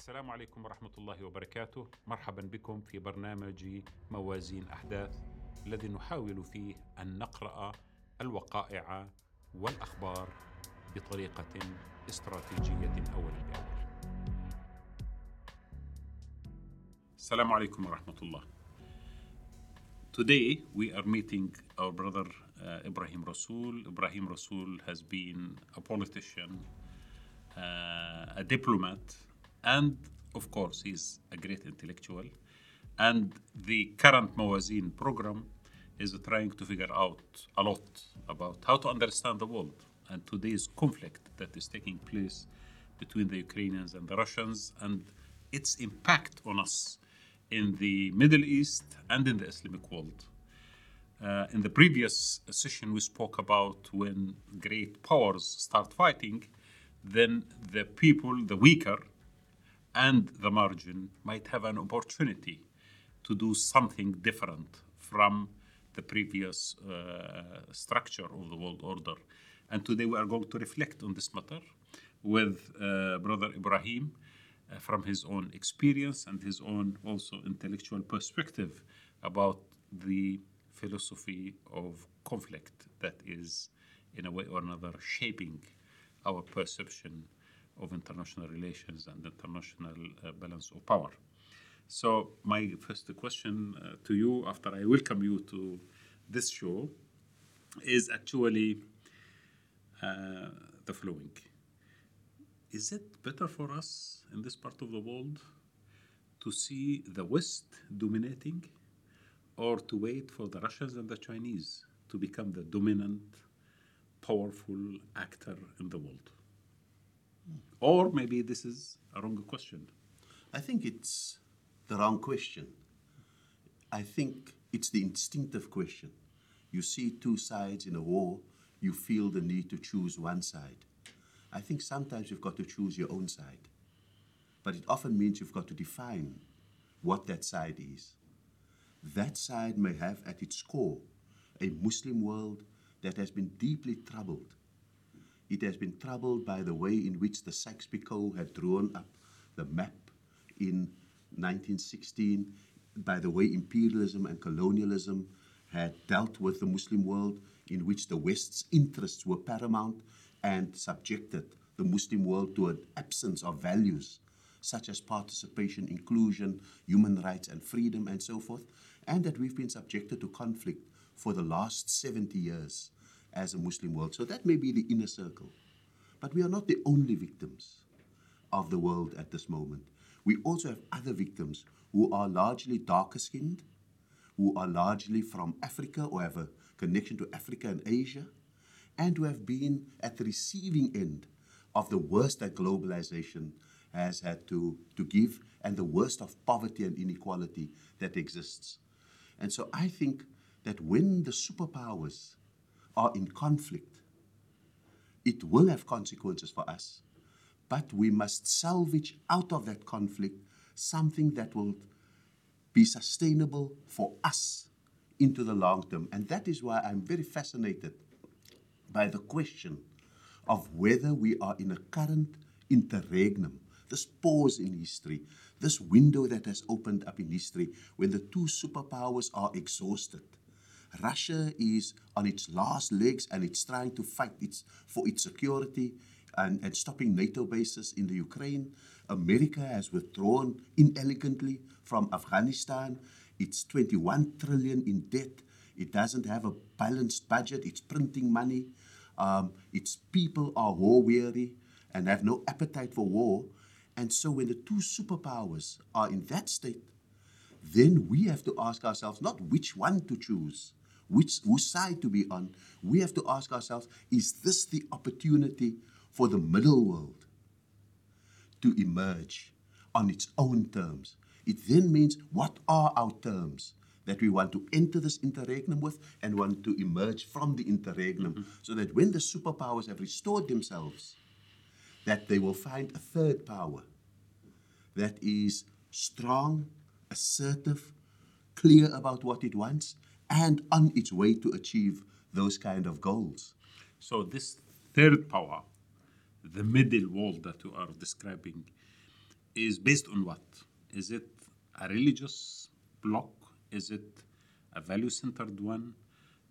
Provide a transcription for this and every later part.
السلام عليكم ورحمة الله وبركاته. مرحبا بكم في برنامج موازين أحداث الذي نحاول فيه أن نقرأ الوقائع والأخبار بطريقة استراتيجية أولا بأول السلام عليكم ورحمة الله. Today we are meeting our brother uh, Ibrahim Rasool. Ibrahim Rasool has been a politician, uh, a diplomat, and of course he's a great intellectual. And the current Mawazin program is trying to figure out a lot about how to understand the world and today's conflict that is taking place between the Ukrainians and the Russians and its impact on us in the Middle East and in the Islamic world. Uh, in the previous session, we spoke about when great powers start fighting, then the people, the weaker and the margin, might have an opportunity to do something different from the previous uh, structure of the world order. And today we are going to reflect on this matter with uh, Brother Ibrahim uh, from his own experience and his own also intellectual perspective about the philosophy of conflict that is, in a way or another, shaping our perception of international relations and international uh, balance of power. So, my first question uh, to you, after I welcome you to this show, is actually uh, the following Is it better for us in this part of the world to see the West dominating or to wait for the Russians and the Chinese to become the dominant, powerful actor in the world? Or maybe this is a wrong question. I think it's the wrong question. I think it's the instinctive question. You see two sides in a war, you feel the need to choose one side. I think sometimes you've got to choose your own side. But it often means you've got to define what that side is. That side may have at its core a Muslim world that has been deeply troubled. It has been troubled by the way in which the Sykes-Picot had drawn up the map in 1916, by the way imperialism and colonialism had dealt with the Muslim world, in which the West's interests were paramount and subjected the Muslim world to an absence of values such as participation, inclusion, human rights, and freedom, and so forth, and that we've been subjected to conflict for the last 70 years as a Muslim world. So that may be the inner circle. But we are not the only victims of the world at this moment. We also have other victims who are largely darker skinned, who are largely from Africa or have a connection to Africa and Asia, and who have been at the receiving end of the worst that globalization has had to, to give and the worst of poverty and inequality that exists. And so I think that when the superpowers are in conflict, it will have consequences for us. But we must salvage out of that conflict something that will be sustainable for us into the long term. And that is why I'm very fascinated by the question of whether we are in a current interregnum, this pause in history, this window that has opened up in history when the two superpowers are exhausted. Russia is on its last legs and it's trying to fight its, for its security and, and stopping NATO bases in the Ukraine. America has withdrawn inelegantly from Afghanistan. It's 21 trillion in debt. It doesn't have a balanced budget. It's printing money. Um, its people are war weary and have no appetite for war. And so, when the two superpowers are in that state, then we have to ask ourselves not which one to choose, which whose side to be on. We have to ask ourselves: Is this the opportunity for the middle world to emerge on its own terms? It then means what are our terms? that we want to enter this interregnum with and want to emerge from the interregnum mm-hmm. so that when the superpowers have restored themselves that they will find a third power that is strong assertive clear about what it wants and on its way to achieve those kind of goals So, this third power, the middle world that you are describing, is based on what? Is it a religious block? Is it a value centered one?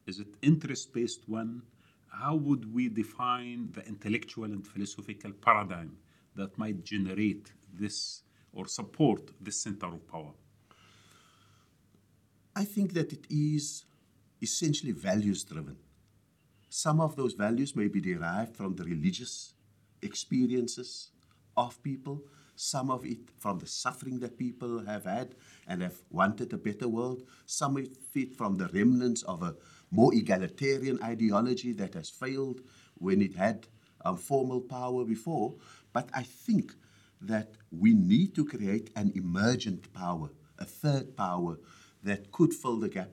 Is it interest based one? How would we define the intellectual and philosophical paradigm that might generate this or support this center of power? I think that it is essentially values driven. Some of those values may be derived from the religious experiences of people, some of it from the suffering that people have had and have wanted a better world, some of it from the remnants of a more egalitarian ideology that has failed when it had um, formal power before. But I think that we need to create an emergent power, a third power that could fill the gap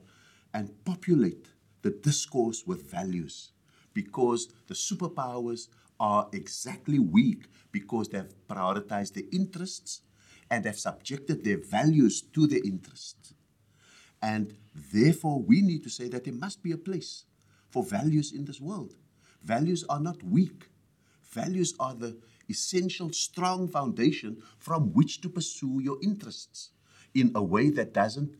and populate the discourse with values because the superpowers are exactly weak because they've prioritized their interests and have subjected their values to their interests. And therefore, we need to say that there must be a place for values in this world. Values are not weak, values are the essential, strong foundation from which to pursue your interests in a way that doesn't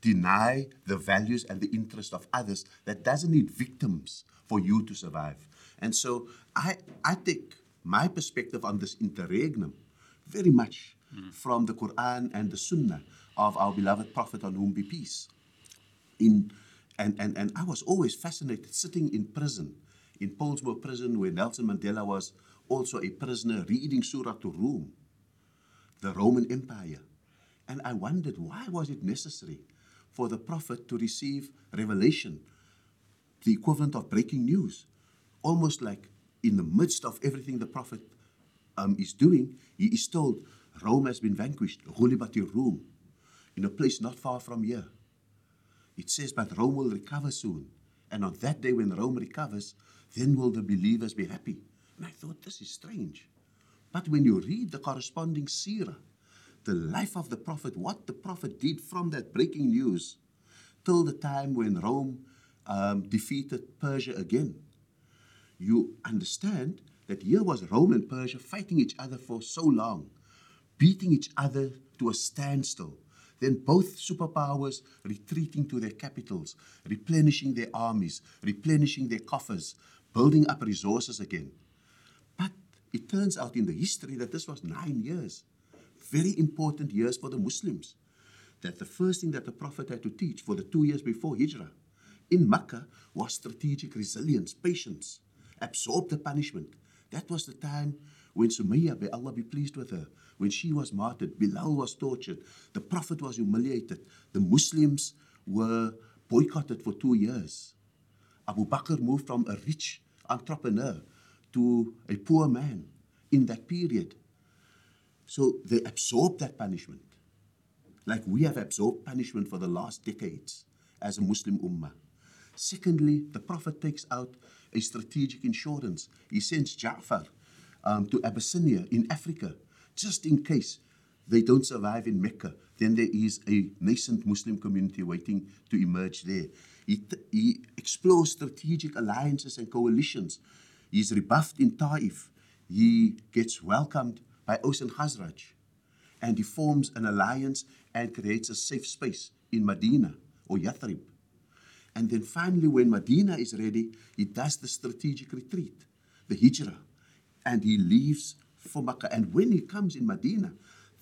deny the values and the interest of others, that doesn't need victims for you to survive. And so I, I take my perspective on this interregnum very much mm. from the Quran and the Sunnah of our beloved Prophet on whom be peace. In, and, and, and I was always fascinated sitting in prison, in Pollsmoor prison, where Nelson Mandela was also a prisoner, reading Surah to Rum, the Roman Empire. And I wondered why was it necessary for the Prophet to receive revelation, the equivalent of breaking news, almost like in the midst of everything the Prophet um, is doing, he is told, Rome has been vanquished, Ghulibati Rum, in a place not far from here. It says, but Rome will recover soon. And on that day when Rome recovers, then will the believers be happy. And I thought, this is strange. But when you read the corresponding seerah, the life of the prophet, what the prophet did from that breaking news till the time when Rome um, defeated Persia again, you understand that here was Rome and Persia fighting each other for so long, beating each other to a standstill. Then both superpowers retreating to their capitals, replenishing their armies, replenishing their coffers, building up resources again. But it turns out in the history that this was nine years, very important years for the Muslims. That the first thing that the Prophet had to teach for the two years before Hijrah in Mecca was strategic resilience, patience absorb the punishment. That was the time when Sumayya, may Allah be pleased with her, when she was martyred, Bilal was tortured, the Prophet was humiliated, the Muslims were boycotted for two years. Abu Bakr moved from a rich entrepreneur to a poor man in that period. So they absorb that punishment, like we have absorbed punishment for the last decades as a Muslim ummah. Secondly, the Prophet takes out a strategic insurance. He sends Ja'far um, to Abyssinia in Africa, just in case they don't survive in Mecca. Then there is a nascent Muslim community waiting to emerge there. He, t- he explores strategic alliances and coalitions. He's rebuffed in Taif. He gets welcomed by Aus and Khazraj. And he forms an alliance and creates a safe space in Medina or Yathrib. And then finally, when Medina is ready, he does the strategic retreat, the hijrah, and he leaves for Makkah. And when he comes in Medina,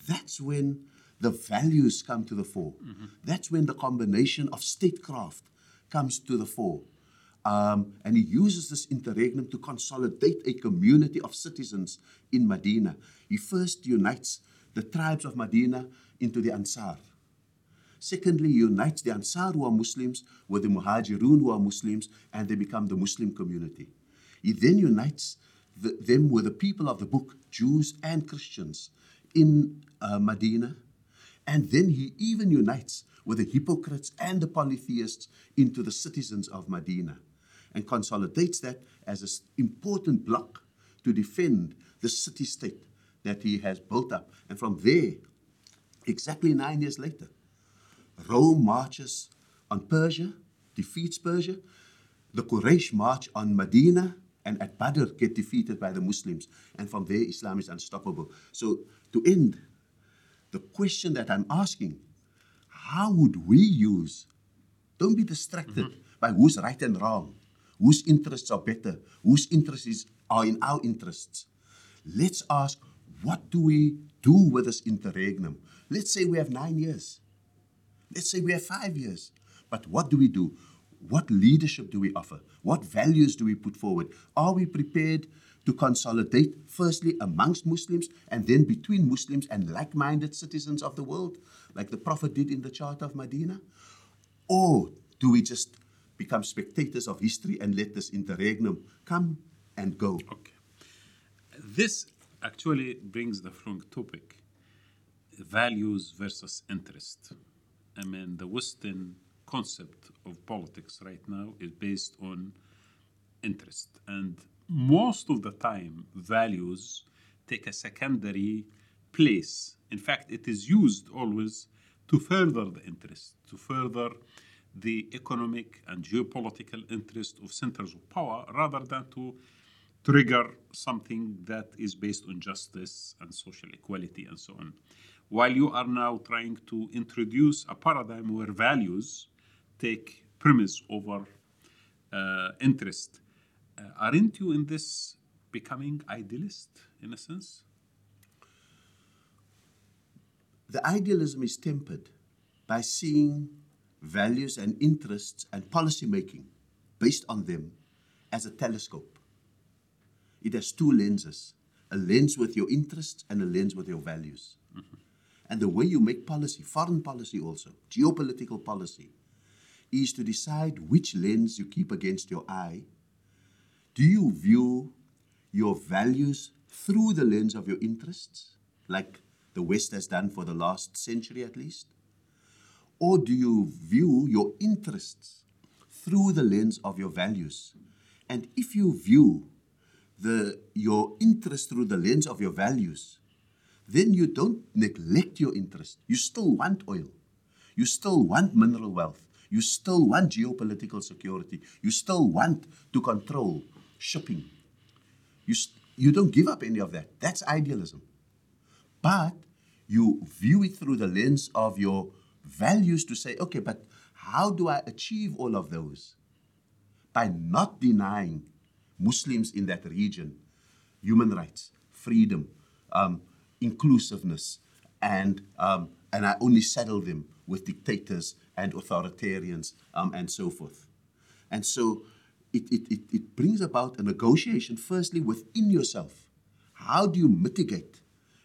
that's when the values come to the fore. Mm-hmm. That's when the combination of statecraft comes to the fore. Um, and he uses this interregnum to consolidate a community of citizens in Medina. He first unites the tribes of Medina into the Ansar. Secondly, he unites the Ansar who are Muslims with the Muhajirun who are Muslims, and they become the Muslim community. He then unites the, them with the people of the book, Jews and Christians, in uh, Medina. And then he even unites with the hypocrites and the polytheists into the citizens of Medina and consolidates that as an important block to defend the city state that he has built up. And from there, exactly nine years later, Rome marches on Persia, defeats Persia. The Quraysh march on Medina, and at Badr get defeated by the Muslims. And from there, Islam is unstoppable. So, to end The question that I'm asking, how would we use? Don't be distracted mm-hmm. by who's right and wrong, whose interests are better, whose interests are in our interests. Let's ask, what do we do with this interregnum? Let's say we have nine years. Let's say we have five years. But what do we do? What leadership do we offer? What values do we put forward? Are we prepared to consolidate, firstly, amongst Muslims and then between Muslims and like minded citizens of the world, like the Prophet did in the Charter of Medina? Or do we just become spectators of history and let this interregnum come and go? Okay. This actually brings the following topic values versus interest. I mean, the Western concept of politics right now is based on interest. And most of the time, values take a secondary place. In fact, it is used always to further the interest, to further the economic and geopolitical interest of centers of power rather than to trigger something that is based on justice and social equality and so on. While you are now trying to introduce a paradigm where values take premise over uh, interest, uh, aren't you in this becoming idealist in a sense? The idealism is tempered by seeing values and interests and policy making based on them as a telescope. It has two lenses a lens with your interests and a lens with your values. Mm-hmm. And the way you make policy, foreign policy also, geopolitical policy, is to decide which lens you keep against your eye. Do you view your values through the lens of your interests, like the West has done for the last century at least? Or do you view your interests through the lens of your values? And if you view the, your interest through the lens of your values, then you don't neglect your interest. You still want oil. You still want mineral wealth. You still want geopolitical security. You still want to control shipping. You, you don't give up any of that. That's idealism. But you view it through the lens of your values to say, okay, but how do I achieve all of those? By not denying Muslims in that region human rights, freedom, um, inclusiveness, and, um, and I only saddle them with dictators and authoritarians um, and so forth. And so it, it, it, it brings about a negotiation, firstly, within yourself. How do you mitigate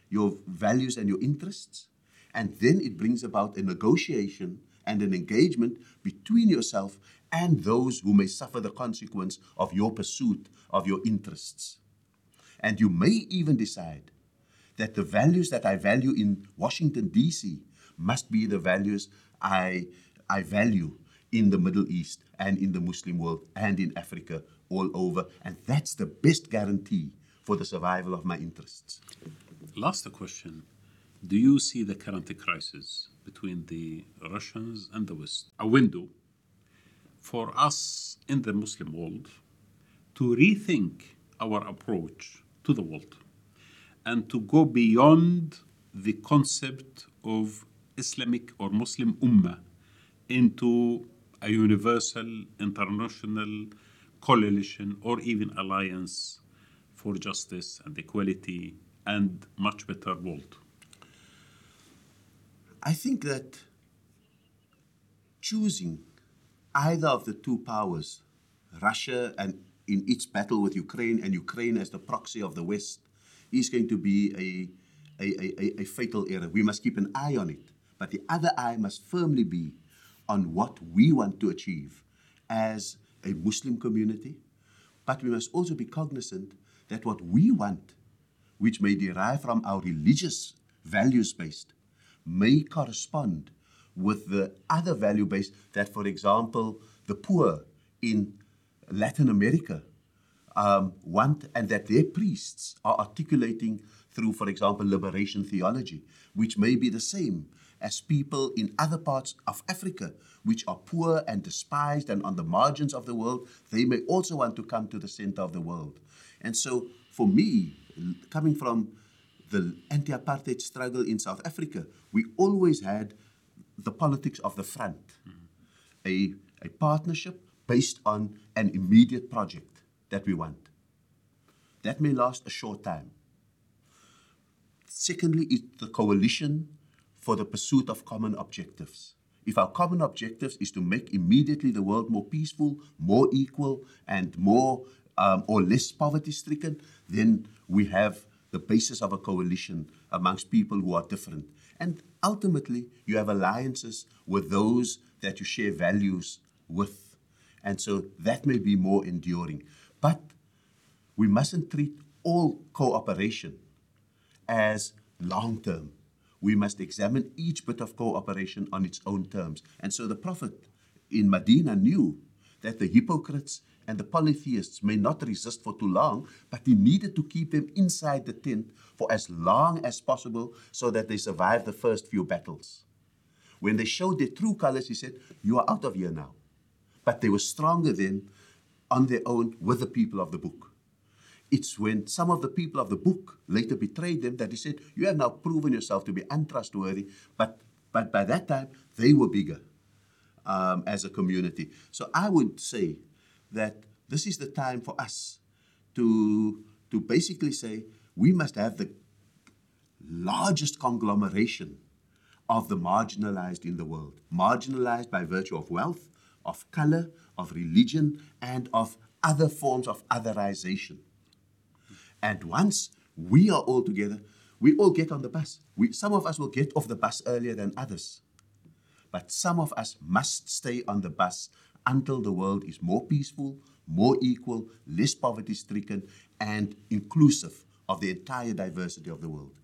your values and your interests? And then it brings about a negotiation and an engagement between yourself and those who may suffer the consequence of your pursuit of your interests. And you may even decide that the values that I value in Washington, D.C., must be the values I, I value in the Middle East and in the Muslim world and in Africa all over. And that's the best guarantee for the survival of my interests. Last question do you see the current crisis between the Russians and the West a window for us in the Muslim world to rethink our approach to the world and to go beyond the concept of Islamic or Muslim Ummah into a universal international coalition or even alliance for justice and equality and much better world? I think that choosing either of the two powers, Russia and in its battle with Ukraine and Ukraine as the proxy of the West, is going to be a, a, a, a fatal error. We must keep an eye on it. But the other eye must firmly be on what we want to achieve as a Muslim community. But we must also be cognizant that what we want, which may derive from our religious values based, may correspond with the other value base that, for example, the poor in Latin America um, want and that their priests are articulating through, for example, liberation theology, which may be the same as people in other parts of Africa, which are poor and despised and on the margins of the world. They may also want to come to the center of the world. And so, for me, coming from the anti apartheid struggle in South Africa, we always had the politics of the front, a, a partnership based on an immediate project that we want. That may last a short time. Secondly, it's the coalition for the pursuit of common objectives. If our common objectives is to make immediately the world more peaceful, more equal, and more um, or less poverty stricken, then we have the basis of a coalition amongst people who are different. And ultimately, you have alliances with those that you share values with. And so that may be more enduring. But we mustn't treat all cooperation as long term. We must examine each bit of cooperation on its own terms. And so the Prophet in Medina knew that the hypocrites and the polytheists may not resist for too long, but he needed to keep them inside the tent for as long as possible so that they survive the first few battles. When they showed their true colors, he said, You are out of here now. But they were stronger then on their own with the people of the book. It's when some of the people of the book later betrayed them that he said, You have now proven yourself to be untrustworthy. But, but by that time, they were bigger um, as a community. So I would say that this is the time for us to, to basically say, we must have the largest conglomeration of the marginalized in the world. Marginalized by virtue of wealth, of color, of religion, and of other forms of otherization. And once we are all together, we all get on the bus. We, some of us will get off the bus earlier than others. But some of us must stay on the bus until the world is more peaceful, more equal, less poverty stricken, and inclusive of the entire diversity of the world.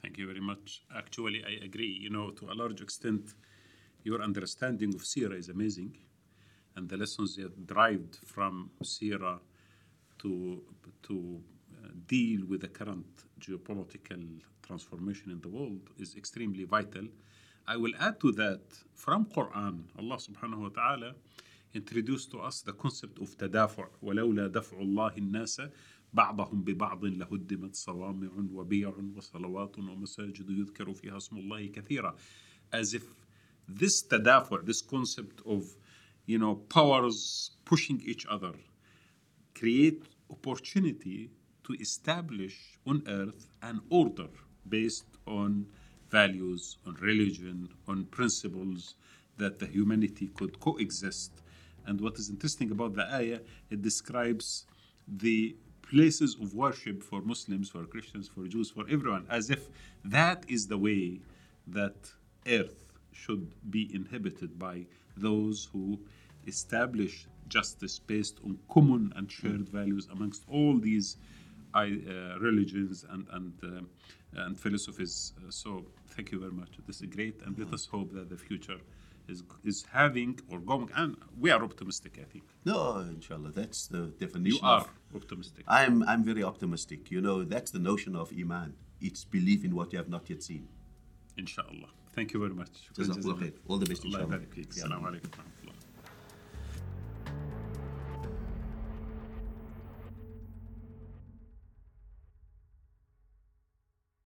Thank you very much. Actually, I agree. You know, to a large extent, your understanding of Sira is amazing, and the lessons that derived from Sira to to uh, deal with the current geopolitical transformation in the world is extremely vital. I will add to that from Quran, Allah subhanahu wa ta'ala introduced to us the concept of تدافع ولولا دفع الله الناس بعضهم ببعض لهدمت صوامع وبيع وصلوات ومساجد يذكر فيها اسم الله كثيرا as if this تدافع this concept of you know powers pushing each other create opportunity to establish on earth an order based on values, on religion, on principles that the humanity could coexist. And what is interesting about the ayah, it describes the places of worship for Muslims, for Christians, for Jews, for everyone, as if that is the way that earth should be inhabited by those who establish justice based on common and shared values amongst all these uh, religions and and uh, and philosophies. Uh, so thank you very much. This is great, and let us hope that the future is is having or going, and we are optimistic. I think. No, inshallah, that's the definition. You are optimistic. I'm I'm very optimistic. You know, that's the notion of iman. It's belief in what you have not yet seen. Inshallah. Thank you very much. All the best. Inshallah.